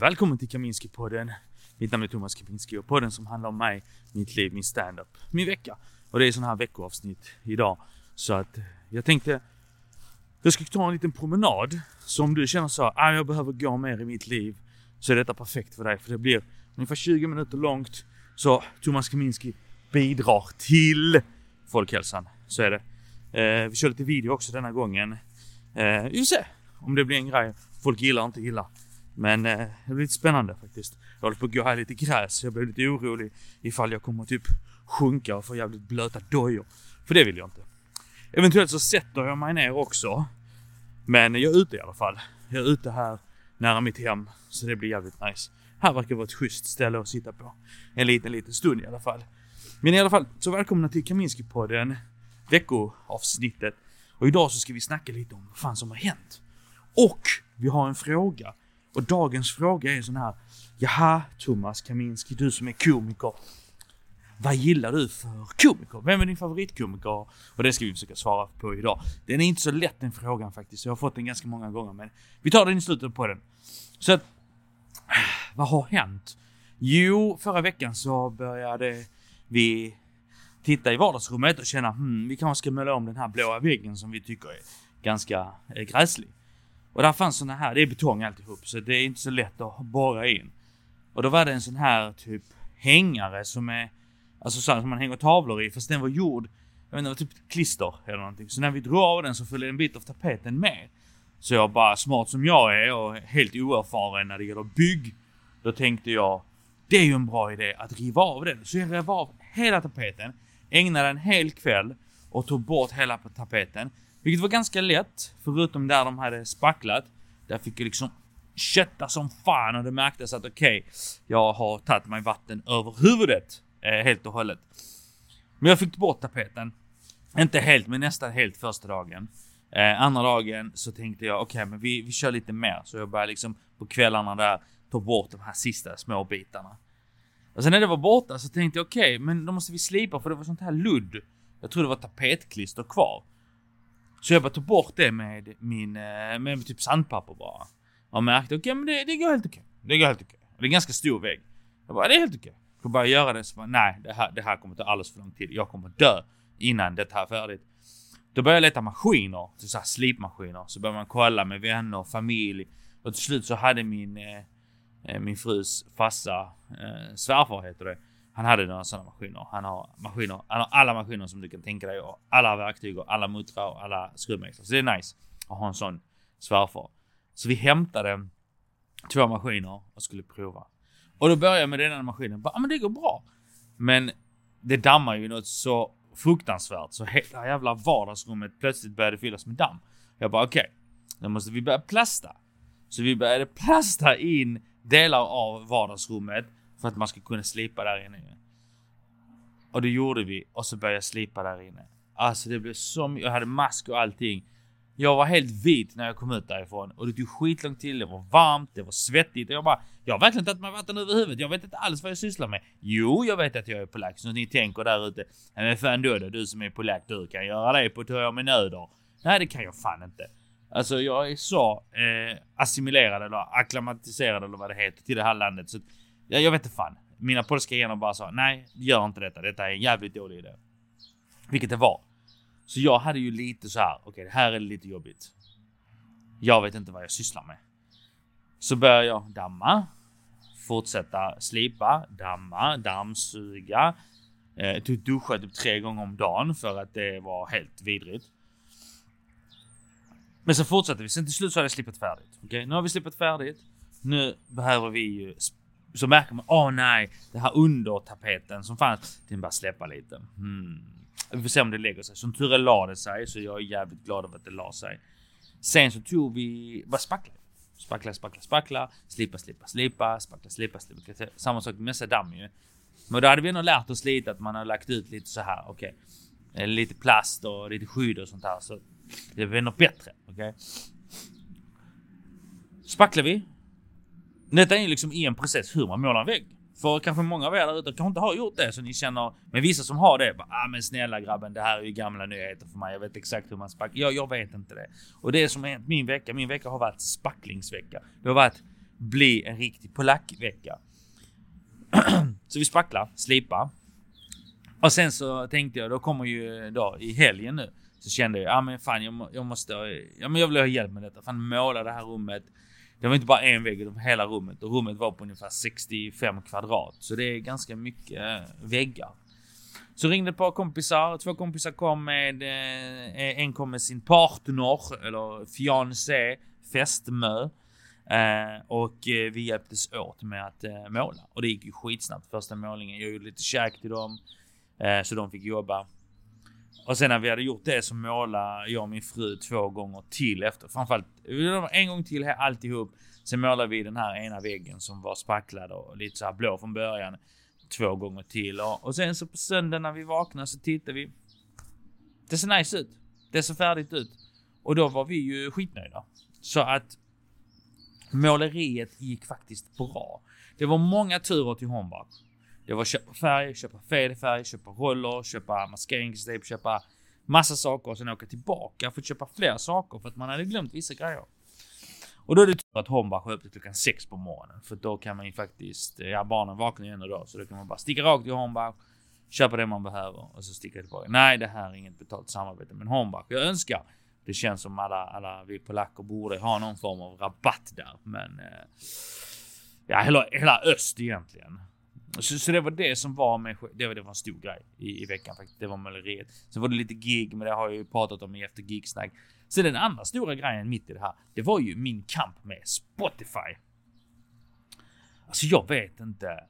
Välkommen till Kaminski-podden. Mitt namn är Thomas Kaminski och podden som handlar om mig, mitt liv, min standup, min vecka. Och det är sådana här veckoavsnitt idag. Så att jag tänkte jag ska ta en liten promenad. Så om du känner så att ah, jag behöver gå mer i mitt liv så är detta perfekt för dig. För det blir ungefär 20 minuter långt. Så Thomas Kaminski bidrar till folkhälsan. Så är det. Eh, vi kör lite video också denna gången. Eh, vi får se om det blir en grej folk gillar och inte gillar. Men eh, det blir lite spännande faktiskt. Jag håller på att gå här lite gräs. Jag blir lite orolig ifall jag kommer typ sjunka och få jävligt blöta dojor. För det vill jag inte. Eventuellt så sätter jag mig ner också. Men jag är ute i alla fall. Jag är ute här nära mitt hem. Så det blir jävligt nice. Här verkar vara ett schysst ställe att sitta på. En liten, liten stund i alla fall. Men i alla fall, så välkomna till Kaminski-podden. Veckoavsnittet. Och idag så ska vi snacka lite om vad fan som har hänt. Och vi har en fråga. Och dagens fråga är sån här. Jaha, Thomas Kaminski, du som är komiker. Vad gillar du för komiker? Vem är din favoritkomiker? Och det ska vi försöka svara på idag. Den är inte så lätt den frågan faktiskt. Jag har fått den ganska många gånger men vi tar den i slutet på den. Så att, vad har hänt? Jo, förra veckan så började vi titta i vardagsrummet och känna hmm, vi kanske ska måla om den här blåa väggen som vi tycker är ganska gräslig. Och där fanns såna här, det är betong alltihop så det är inte så lätt att borra in. Och då var det en sån här typ hängare som är Alltså så som man hänger tavlor i fast den var gjord Jag vet inte, typ klister eller någonting. Så när vi drog av den så följde en bit av tapeten med. Så jag bara smart som jag är och helt oerfaren när det gäller bygg. Då tänkte jag det är ju en bra idé att riva av den. Så jag rev av hela tapeten, ägnade en hel kväll och tog bort hela tapeten. Vilket var ganska lätt, förutom där de hade spacklat. Där fick jag liksom kötta som fan och det märktes att okej, okay, jag har tagit mig vatten över huvudet eh, helt och hållet. Men jag fick bort tapeten. Inte helt, men nästan helt första dagen. Eh, andra dagen så tänkte jag okej, okay, men vi, vi kör lite mer. Så jag började liksom på kvällarna där ta bort de här sista små bitarna. Och sen när det var borta så tänkte jag okej, okay, men då måste vi slipa för det var sånt här ludd. Jag tror det var tapetklister kvar. Så jag bara tog bort det med min, eh, med typ sandpapper bara. Och märkte okej, okay, men det, det går helt okej. Det går helt okej. Det är en ganska stor vägg. Jag bara, det är helt okej. Jag bara göra det så bara, nej, det här, det här kommer ta alldeles för lång tid. Jag kommer dö innan det här är färdigt. Då började jag leta maskiner, så här slipmaskiner. Så började man kolla med vänner och familj. Och till slut så hade min, eh, eh min frus farsa, eh, svärfar heter det. Han hade några sådana maskiner. Han har maskiner, han har alla maskiner som du kan tänka dig och alla verktyg och alla muttrar och alla skruvmejslar. Så det är nice att ha en sån svärfar. Så vi hämtade två maskiner och skulle prova. Och då började jag med den här maskinen. Ja ah, men det går bra. Men det dammar ju något så fruktansvärt så hela jävla vardagsrummet plötsligt började fyllas med damm. Jag bara okej, okay, då måste vi börja plasta. Så vi började plasta in delar av vardagsrummet för att man ska kunna slipa där inne. Och det gjorde vi och så började jag slipa där inne. Alltså det blev så mycket. Jag hade mask och allting. Jag var helt vit när jag kom ut därifrån och det tog skitlång tid. Det var varmt, det var svettigt och jag bara, jag har verkligen tagit mig vatten över huvudet. Jag vet inte alls vad jag sysslar med. Jo, jag vet att jag är polack, så ni tänker där ute. Men fan då, då du som är polack, du kan göra det på tur med nöder. Nej, det kan jag fan inte. Alltså, jag är så eh, assimilerad eller akklimatiserad eller vad det heter till det här landet så ja, jag vet inte fan. Mina polska gener bara sa nej, gör inte detta. Detta är en jävligt dålig idé. Vilket det var. Så jag hade ju lite så här. Okej, okay, det här är lite jobbigt. Jag vet inte vad jag sysslar med. Så börjar jag damma. Fortsätta slipa, damma, dammsuga. Eh, tog duscha typ tre gånger om dagen för att det var helt vidrigt. Men så fortsatte vi. Sen till slut så hade jag slipat färdigt. Okej, okay? nu har vi slipat färdigt. Nu behöver vi ju... Så märker man, åh oh, nej, det här under tapeten som fanns, den bara släppa lite. Hmm. Vi får se om det lägger sig. Som tur är la det sig, så jag är jävligt glad över att det la sig. Sen så tog vi, vad spackla? Spackla, spackla, spackla, slipa, slipa, slipa, spackla, slipa, slipa. Samma sak med massa damm ju. Men då hade vi ändå lärt oss lite att man har lagt ut lite så här, okej. Okay. Lite plast och lite skydd och sånt här. Så det blir nog bättre, okej. Okay? Spacklar vi. Detta är ju liksom en process hur man målar en vägg. För kanske många av er där ute kanske inte har gjort det så ni känner, men vissa som har det, bara, ah men snälla grabben, det här är ju gamla nyheter för mig. Jag vet exakt hur man spacklar. Ja, jag vet inte det. Och det som har hänt min vecka. Min vecka har varit spacklingsvecka. Det har varit bli en riktig polackvecka. så vi spacklar, slipar. Och sen så tänkte jag, då kommer ju då i helgen nu. Så kände jag, ja men fan jag, jag måste, ja men jag vill ha hjälp med detta. Fan måla det här rummet. Det var inte bara en vägg, utan hela rummet. Och rummet var på ungefär 65 kvadrat. Så det är ganska mycket eh, väggar. Så ringde ett par kompisar. Två kompisar kom med, eh, en kom med sin partner, eller fiancé, fästmö. Eh, och eh, vi hjälptes åt med att eh, måla. Och det gick ju skitsnabbt första målningen. Jag gjorde lite käk till dem. Eh, så de fick jobba. Och sen när vi hade gjort det så målade jag och min fru två gånger till efter. Framförallt en gång till alltihop. Sen målade vi den här ena väggen som var spacklad och lite så här blå från början. Två gånger till. Och, och sen så på söndagen när vi vaknade så tittade vi. Det ser nice ut. Det ser färdigt ut. Och då var vi ju skitnöjda. Så att måleriet gick faktiskt bra. Det var många turer till Hornbach. Det var köpa färg, köpa fel färg, köpa roller, köpa maskeringstejp, köpa massa saker och sen åka tillbaka för att köpa fler saker för att man hade glömt vissa grejer. Och då är det tur att Hornbach är öppet klockan sex på morgonen för då kan man ju faktiskt, ja barnen vaknar ju ändå då så då kan man bara sticka rakt till Hornbach, köpa det man behöver och så sticka tillbaka. Nej, det här är inget betalt samarbete med Hornbach. Jag önskar det känns som alla, alla vi polacker borde ha någon form av rabatt där, men eh, ja, hela, hela öst egentligen. Så, så, det var det som var med, det var, det var en stor grej i, i veckan faktiskt. Det var måleriet. Sen var det lite gig, men det har jag ju pratat om i efter gigsnack. Sen den andra stora grejen mitt i det här, det var ju min kamp med Spotify. Alltså jag vet inte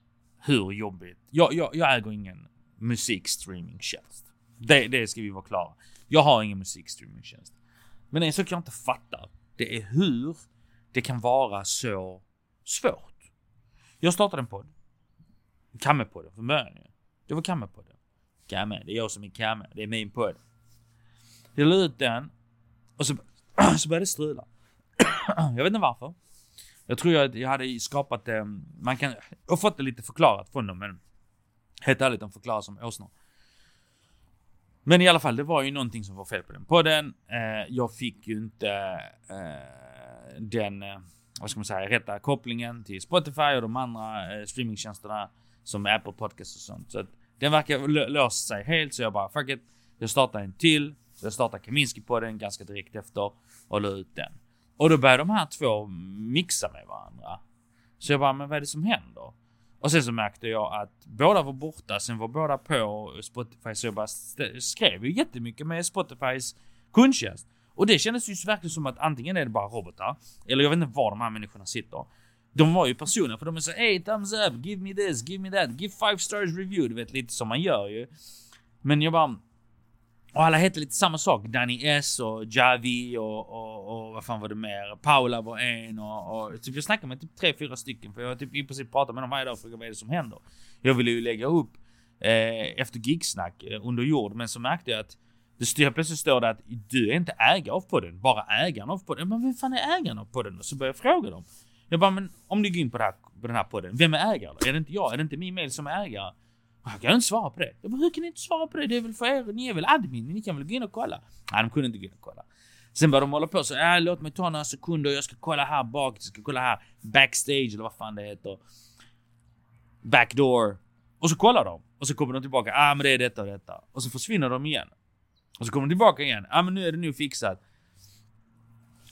hur jobbigt. Jag, jag, jag äger ingen musikstreamingtjänst. Det, det ska vi vara klara. Jag har ingen musikstreamingtjänst. Men en sak jag inte fattar, det är hur det kan vara så svårt. Jag startade en podd. Kammepodden från början ju. Det var Kammepodden. Kamme, det är jag som är Kamme. Det är min podd. Jag la ut den och så, så började det strula. jag vet inte varför. Jag tror att jag hade skapat det. Man kan, jag har fått det lite förklarat från dem men helt ärligt de förklarar som åsnor. Men i alla fall, det var ju någonting som var fel på den podden. Eh, jag fick ju inte eh, den, eh, vad ska man säga, rätta kopplingen till Spotify och de andra eh, streamingtjänsterna som Apple Podcast och sånt. Så att den verkar lösa sig helt så jag bara fuck it. Jag startar en till. Jag startar Kaminski på den ganska direkt efter och la ut den. Och då började de här två mixa med varandra. Så jag bara, men vad är det som händer? Och sen så märkte jag att båda var borta, sen var båda på Spotify, så jag bara skrev ju jättemycket med Spotifys kundtjänst. Och det kändes ju verkligen som att antingen är det bara robotar, eller jag vet inte var de här människorna sitter. De var ju personer, för de är så hey thumbs up, give me this, give me that, give five stars review, du vet lite som man gör ju. Men jag bara... Och alla hette lite samma sak. Danny S och Javi och, och, och vad fan var det mer? Paula var en och, och typ jag snackade med typ tre, fyra stycken för jag typ i princip pratat med dem varje dag och frågade vad är det som händer. Jag ville ju lägga upp eh, efter gigsnack eh, under jord men så märkte jag att det styr, plötsligt står det att du är inte ägare av podden, bara ägaren av podden. Men vem fan är ägaren av podden? Och så började jag fråga dem. Jag bara, men om ni går in på, det här, på den här podden, vem är ägare? Är det inte jag? Är det inte min mail som är ägare? Jag kan inte svara på det. Jag bara, hur kan ni inte svara på det? Det är väl för er, ni är väl admin? Ni kan väl gå in och kolla? Nej, de kunde inte gå in och kolla. Sen började de hålla på så, äh, låt mig ta några sekunder, jag ska kolla här bak, jag ska kolla här backstage eller vad fan det heter. Backdoor. Och så kollar de. Och så kommer de tillbaka, ah men det är detta och detta. Och så försvinner de igen. Och så kommer de tillbaka igen, ah men nu är det nu fixat.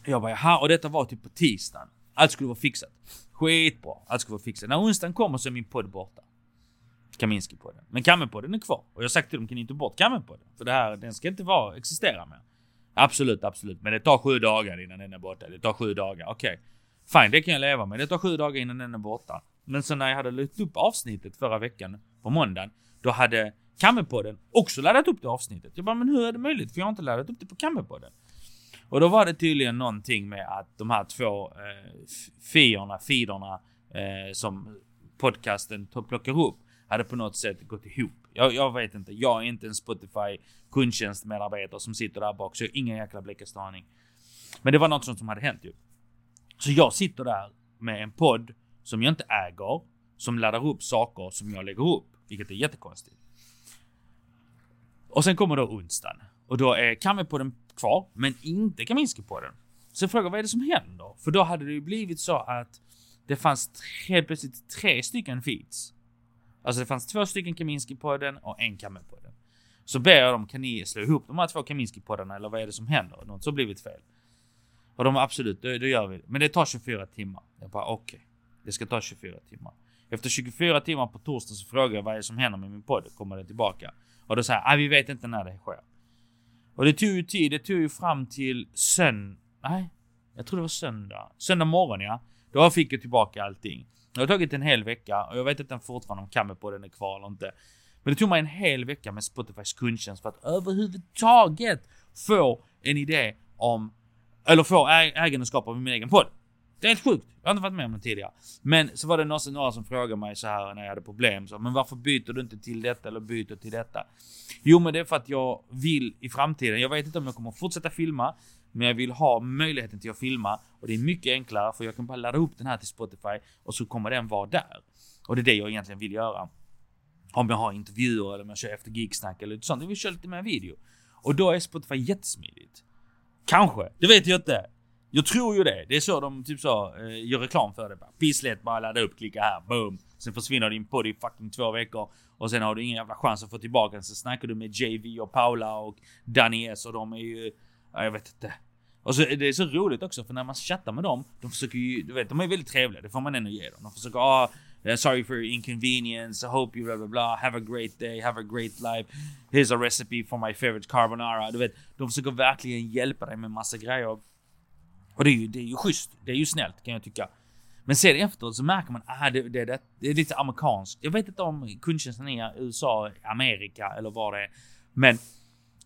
Jag bara, jaha, och detta var typ på tisdagen. Allt skulle vara fixat. Skitbra, allt skulle vara fixat. När onsdagen kommer så är min podd borta. Kaminski-podden. Men Kammen-podden är kvar. Och jag har sagt till dem, kan ni inte bort Kammen-podden? För det här, den ska inte vara, existera mer. Absolut, absolut. Men det tar sju dagar innan den är borta. Det tar sju dagar, okej. Okay. Fine, det kan jag leva med. Det tar sju dagar innan den är borta. Men så när jag hade lagt upp avsnittet förra veckan, på måndagen, då hade Kammenpodden också laddat upp det avsnittet. Jag bara, men hur är det möjligt? För jag har inte laddat upp det på Kammenpodden. Och då var det tydligen någonting med att de här två eh, fierna, feederna eh, som podcasten plockar upp hade på något sätt gått ihop. Jag, jag vet inte. Jag är inte en Spotify kundtjänstmedarbetare som sitter där bak, så jag har ingen jäkla blekaste aning. Men det var något sånt som hade hänt ju. Så jag sitter där med en podd som jag inte äger, som laddar upp saker som jag lägger upp, vilket är jättekonstigt. Och sen kommer då onsdagen och då är Kammepodden kvar, men inte Kaminski-podden. Så jag frågar vad är det som händer? För då hade det ju blivit så att det fanns helt plötsligt tre stycken feeds. Alltså det fanns två stycken Kaminski-podden och en Kamme-podden. Så ber jag dem, kan ni slå ihop de här två Kaminski-poddarna eller vad är det som händer? Något som blivit fel. Och de absolut, då, då gör vi det. Men det tar 24 timmar. Jag bara okej, okay, det ska ta 24 timmar. Efter 24 timmar på torsdag så frågar jag vad är det som händer med min podd? Kommer den tillbaka? Och då säger jag, ah, vi vet inte när det sker. Och det tog ju tid, det tog ju fram till söndag. Nej, jag tror det var söndag. Söndag morgon ja. Då fick jag tillbaka allting. Det har tagit en hel vecka och jag vet inte fortfarande om kammen på den är kvar eller inte. Men det tog mig en hel vecka med Spotifys kundtjänst för att överhuvudtaget få en idé om, eller få ägandeskap av min egen podd. Det är helt sjukt. Jag har inte varit med om det tidigare. Men så var det någonsin några som frågade mig så här när jag hade problem. Så, men varför byter du inte till detta eller byter till detta? Jo, men det är för att jag vill i framtiden. Jag vet inte om jag kommer fortsätta filma. Men jag vill ha möjligheten till att filma och det är mycket enklare för jag kan bara ladda upp den här till Spotify och så kommer den vara där. Och det är det jag egentligen vill göra. Om jag har intervjuer eller om jag kör efter gigsnack eller sånt. Jag vill köra lite mer video. Och då är Spotify jättesmidigt. Kanske, det vet jag inte. Jag tror ju det. Det är så de typ så eh, gör reklam för det. Pisslätt, bara ladda upp, klicka här, boom. Sen försvinner din podd i fucking två veckor. Och sen har du ingen jävla chans att få tillbaka den. Sen snackar du med JV och Paula och Danny S och de är ju... Ja, jag vet inte. Och så det är så roligt också för när man chattar med dem, de försöker ju, du vet, de är väldigt trevliga, det får man ändå ge dem. De försöker, ah, eh, sorry for your inconvenience. I hope you blah blah blah. Have a great day. Have a great life. Here's a recipe for my favorite carbonara. Du vet, de försöker verkligen hjälpa dig med massa grejer. Och det är ju, det är ju schysst. Det är ju snällt kan jag tycka. Men sen efteråt så märker man att ah, det, det, det, det är lite amerikanskt. Jag vet inte om kundtjänsten är USA, Amerika eller vad det är. Men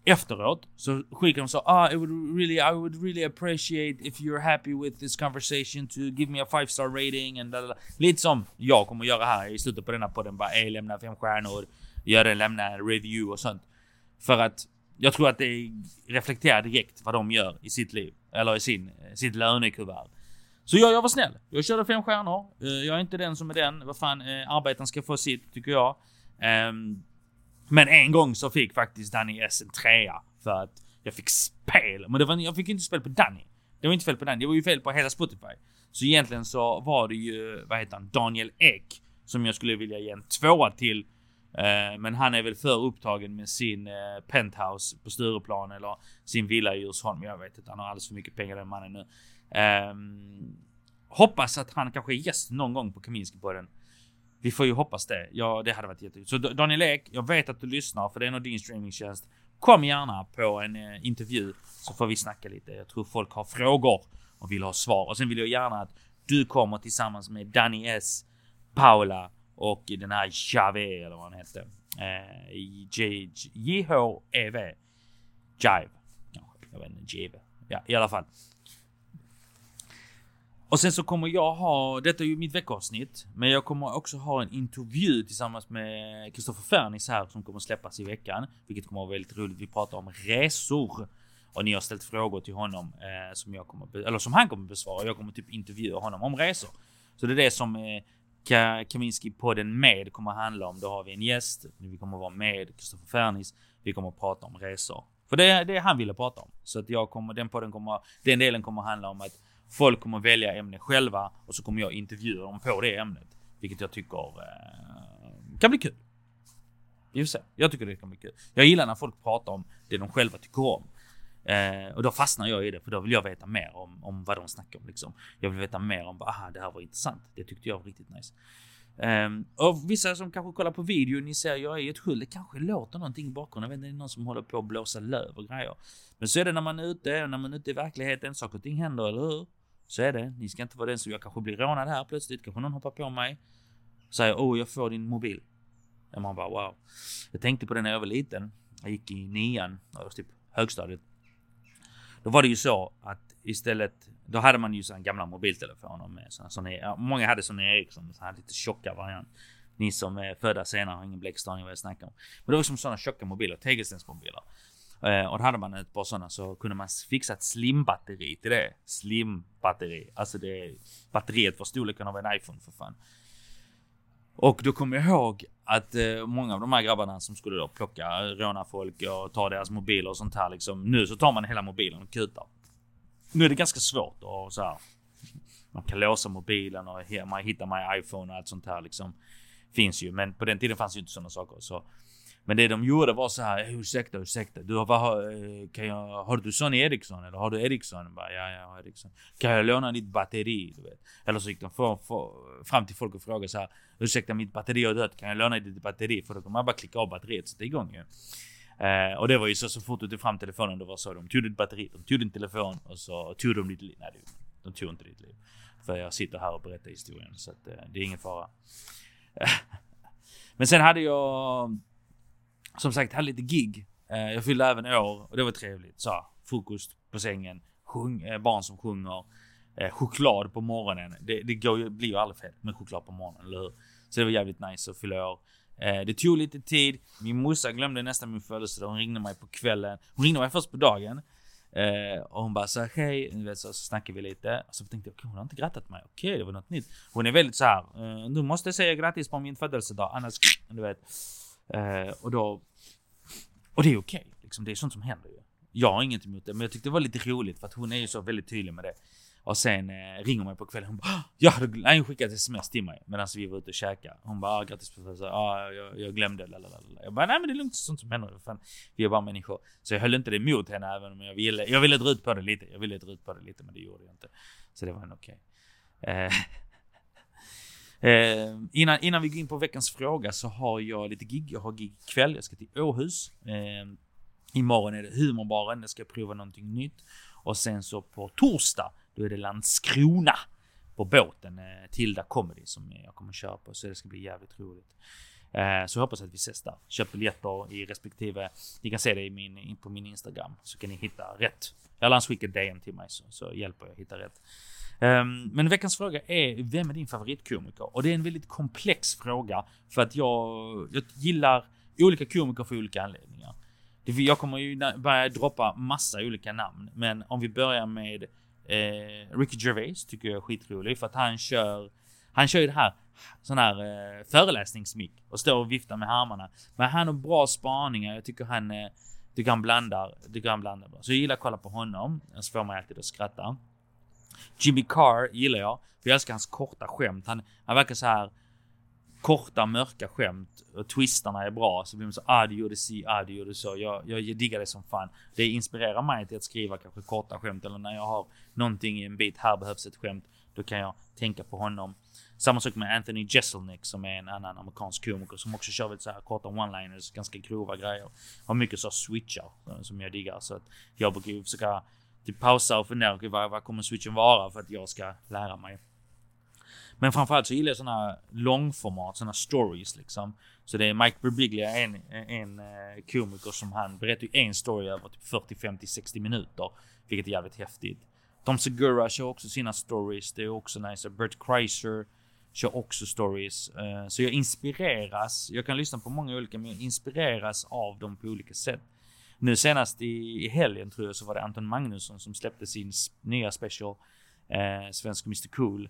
efteråt så skickar de så ah, I would really, I would really appreciate if you're happy with this conversation to give me a five star rating and lalala. Lite som jag kommer göra här i slutet på denna podden. Bara lämna fem stjärnor, gör det, lämna en review och sånt. För att jag tror att det reflekterar direkt vad de gör i sitt liv. Eller i sin, sitt lönekuvert. Så jag, jag var snäll. Jag körde fem stjärnor. Eh, jag är inte den som är den. Vad fan, eh, arbetaren ska få sitt, tycker jag. Ehm, men en gång så fick faktiskt Danny S en trea för att jag fick spel. Men det var, jag fick inte spel på Danny. Det var inte fel på Danny, det var ju fel på hela Spotify. Så egentligen så var det ju, vad heter han, Daniel Ek som jag skulle vilja ge en tvåa till. Eh, men han är väl för upptagen med sin eh, penthouse på Stureplan eller sin villa i Djursholm. Jag vet inte, han har alldeles för mycket pengar den mannen nu. Ehm, hoppas att han kanske är gäst någon gång på Kaminski-podden. Vi får ju hoppas det. Ja, det hade varit jättekul. Så Daniel Ek, jag vet att du lyssnar för det är nog din streamingtjänst. Kom gärna på en eh, intervju så får vi snacka lite. Jag tror folk har frågor och vill ha svar. Och sen vill jag gärna att du kommer tillsammans med Danny S, Paula och den här Jave eller vad han hette. Eh, J-H-E-V. Jive. Jag vet inte, Jive. Ja, i alla fall. Och sen så kommer jag ha, detta är ju mitt veckoavsnitt, men jag kommer också ha en intervju tillsammans med Kristoffer Fernis här som kommer släppas i veckan, vilket kommer vara väldigt roligt. Vi pratar om resor och ni har ställt frågor till honom eh, som jag kommer, eller som han kommer besvara. Jag kommer typ intervjua honom om resor. Så det är det som eh, Kaminski-podden med kommer att handla om. Då har vi en gäst, vi kommer att vara med Kristoffer Fernis. Vi kommer att prata om resor. För det är det han ville prata om. Så att jag kommer, den podden kommer, den delen kommer att handla om att Folk kommer att välja ämne själva och så kommer jag intervjua dem på det ämnet. Vilket jag tycker eh, kan bli kul. Vi får se. Jag tycker det kan bli kul. Jag gillar när folk pratar om det de själva tycker om. Eh, och då fastnar jag i det för då vill jag veta mer om, om vad de snackar om. Liksom. Jag vill veta mer om, aha det här var intressant. Det tyckte jag var riktigt nice. Um, och vissa som kanske kollar på video, ni ser jag är i ett skjul. Det kanske låter någonting i bakgrunden. Jag vet inte, det är någon som håller på att blåsa löv och grejer. Men så är det när man är ute, när man är ute i verkligheten. Saker och ting händer, eller hur? Så är det. Ni ska inte vara den som jag kanske blir rånad här plötsligt. Kanske någon hoppar på mig. Säger oh jag får din mobil. Och man bara wow. Jag tänkte på det när jag var liten. Jag gick i nian, typ högstadiet. Då var det ju så att istället, då hade man ju sådana gamla mobiltelefoner med såna, såna, många hade såna Ericsson, så här lite tjocka variant. Ni som är födda senare har ingen bläckstaning vad jag snackar om. Men det var som sådana tjocka mobiler, tegelstensmobiler. Eh, och då hade man ett par sådana så kunde man fixa ett slim-batteri till det. Slim-batteri. Alltså det batteriet var storleken av en iPhone för fan. Och då kommer jag ihåg att eh, många av de här grabbarna som skulle då plocka, råna folk och ta deras mobiler och sånt här liksom. Nu så tar man hela mobilen och kutar. Nu är det ganska svårt och så här. man kan låsa mobilen och man hittar My iPhone och allt sånt här liksom. Finns ju, men på den tiden fanns ju inte sådana saker. Så men det de gjorde var så här, ursäkta, ursäkta. Du har, vad, kan jag, har du Sony Ericsson eller har du Ericsson? Bara, ja, jag har Ericsson. Kan jag låna ditt batteri? Du vet. Eller så gick de för, för, fram till folk och frågade så här, ursäkta mitt batteri har dött, kan jag låna ditt batteri? För då kan man bara klicka av batteriet och sätta igång ju. Eh, och det var ju så, så fort du tog fram telefonen, då var så. De tog ditt batteri, de tog din telefon och så tog de ditt liv. Nej, de tog inte ditt liv. För jag sitter här och berättar historien, så att, eh, det är ingen fara. Men sen hade jag som sagt, hade lite gig. Eh, jag fyllde även år och det var trevligt. Så, frukost på sängen, sjung, eh, barn som sjunger, eh, choklad på morgonen. Det, det går ju, blir ju aldrig fel med choklad på morgonen, eller hur? Så det var jävligt nice att fylla år. Eh, det tog lite tid. Min morsa glömde nästan min födelsedag. Hon ringde mig på kvällen. Hon ringde mig först på dagen. Eh, och hon bara så hej, vet, så, så snackade vi lite. Och så tänkte jag, okay, hon har inte grattat mig. Okej, okay, det var något nytt. Hon är väldigt så här. Eh, du måste säga grattis på min födelsedag, annars, du vet. Eh, och då... Och det är okej, okay, liksom. Det är sånt som händer ju. Jag har inget emot det, men jag tyckte det var lite roligt för att hon är ju så väldigt tydlig med det. Och sen eh, ringer mig på kvällen. Hon bara ah, ja, nej, hon skickade sms till mig medan vi var ute och käkade. Hon bara ah, grattis professor. Ah, jag, jag glömde. Lalalala. Jag bara nej, men det är lugnt. Sånt som händer. Fan, vi är bara människor. Så jag höll inte det emot henne även om jag ville. Jag ville dra ut på det lite. Jag ville dra ut på det lite, men det gjorde jag inte. Så det var ändå okej. Okay. Eh, Eh, innan, innan vi går in på veckans fråga så har jag lite gig. Jag har gig ikväll. Jag ska till Åhus. Eh, imorgon är det humorbaren. Jag ska prova någonting nytt. Och sen så på torsdag, då är det Landskrona på båten eh, Tilda Comedy som jag kommer köra på. Så det ska bli jävligt roligt. Eh, så jag hoppas att vi ses där. Köp biljetter i respektive, ni kan se det i min, på min Instagram. Så kan ni hitta rätt. Eller han skickar DM till mig så, så hjälper jag hitta rätt. Um, men veckans fråga är, vem är din favoritkomiker? Och det är en väldigt komplex fråga för att jag, jag gillar olika komiker för olika anledningar. Jag kommer ju börja droppa massa olika namn, men om vi börjar med eh, Ricky Gervais tycker jag är skitrolig för att han kör, han kör ju det här sån här eh, föreläsningsmick och står och viftar med armarna. Men han har bra spaningar. Jag tycker han, eh, tycker han blandar, tycker han blandar bra. Så jag gillar att kolla på honom. Så får man alltid att skratta. Jimmy Carr gillar jag. För jag älskar hans korta skämt. Han, han verkar så här korta mörka skämt och twistarna är bra. Så blir man så ah du gjorde si, ah du gjorde så. Jag, jag diggar det som fan. Det inspirerar mig till att skriva kanske korta skämt eller när jag har någonting i en bit, här behövs ett skämt. Då kan jag tänka på honom. Samma sak med Anthony Jeselnik som är en annan amerikansk komiker som också kör lite så här korta one-liners, ganska grova grejer. Har mycket så switchar eh, som jag diggar. Så att jag brukar ju försöka typ pausa och fundera Okej, vad, vad kommer switchen vara för att jag ska lära mig. Men framförallt så gillar jag sådana långformat, sådana stories liksom. Så det är Mike Birbiglia, en, en eh, komiker som han berättar ju en story över typ 40, 50, 60 minuter. Vilket är jävligt häftigt. Tom Segura kör också sina stories. Det är också nice. Bert Kreischer kör också stories. Eh, så jag inspireras. Jag kan lyssna på många olika, men jag inspireras av dem på olika sätt. Nu senast i, i helgen tror jag så var det Anton Magnusson som släppte sin nya special. Eh, Svensk Mr Cool.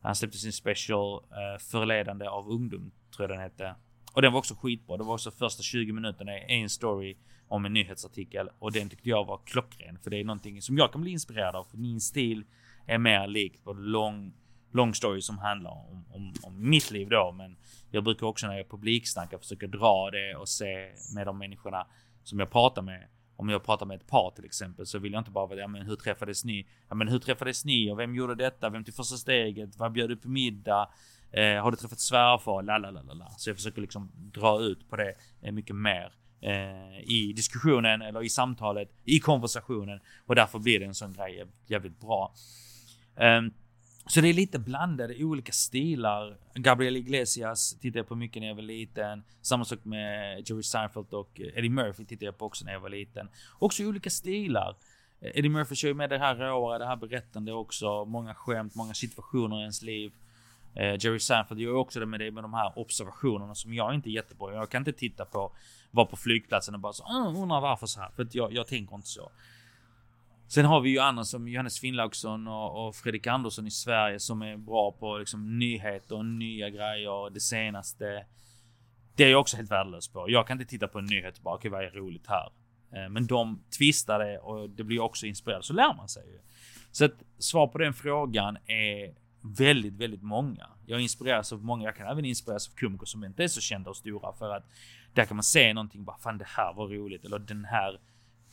Han släppte sin special eh, Förledande av ungdom, tror jag den hette. Och den var också skitbra. Det var också första 20 minuterna i en story om en nyhetsartikel. Och den tyckte jag var klockren. För det är någonting som jag kan bli inspirerad av. För min stil är mer lik på lång, lång story som handlar om, om, om mitt liv då. Men jag brukar också när jag publiksnackar försöka dra det och se med de människorna som jag pratar med. Om jag pratar med ett par till exempel så vill jag inte bara vara ja men hur träffades ni? Ja men hur träffades ni och vem gjorde detta? Vem till första steget? Vad bjöd du på middag? Eh, har du träffat svärfar? Lalalala. Så jag försöker liksom dra ut på det eh, mycket mer eh, i diskussionen eller i samtalet, i konversationen och därför blir det en sån grej jävligt bra. Um, så det är lite blandade olika stilar. Gabriel Iglesias tittade jag på mycket när jag var liten. Samma sak med Jerry Seinfeld och eh, Eddie Murphy tittade jag på också när jag var liten. Också olika stilar. Eh, Eddie Murphy kör ju med det här råa, det här berättande också. Många skämt, många situationer i ens liv. Eh, Jerry Seinfeld gör också det med det med de här observationerna som jag inte är jättebra Jag kan inte titta på, vara på flygplatsen och bara så undrar varför så här. För att jag, jag tänker inte så. Sen har vi ju andra som Johannes Finnlaugsson och, och Fredrik Andersson i Sverige som är bra på liksom nyheter och nya grejer och det senaste. Det är jag också helt värdelös på. Jag kan inte titta på en nyhet och bara okej okay, vad är roligt här? Eh, men de twistar det och det blir också inspirerad så lär man sig ju. Så att svar på den frågan är väldigt, väldigt många. Jag inspireras av många. Jag kan även inspireras av komiker som inte är så kända och stora för att där kan man se någonting bara fan det här var roligt eller den här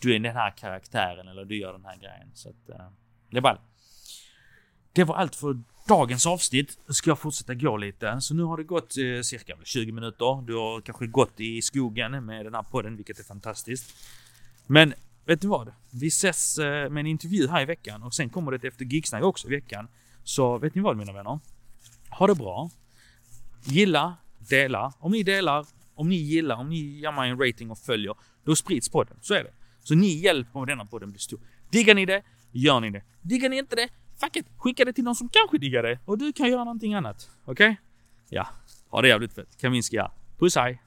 du är den här karaktären eller du gör den här grejen. Så att uh, det är bara det var allt för dagens avsnitt. Nu ska jag fortsätta gå lite. Så nu har det gått eh, cirka 20 minuter. Du har kanske gått i skogen med den här podden, vilket är fantastiskt. Men vet du vad? Vi ses eh, med en intervju här i veckan och sen kommer det ett efter gigsnack också i veckan. Så vet ni vad mina vänner? Ha det bra. Gilla, dela. Om ni delar, om ni gillar, om ni ger mig en rating och följer, då sprids podden. Så är det. Så ni hjälper med denna podden blir stor. Diggar ni det, gör ni det. Diggar ni inte det, fuck it, skicka det till någon som kanske diggar det och du kan göra någonting annat. Okej? Okay? Ja, ha det jävligt fett. Kaminski här. Puss hej!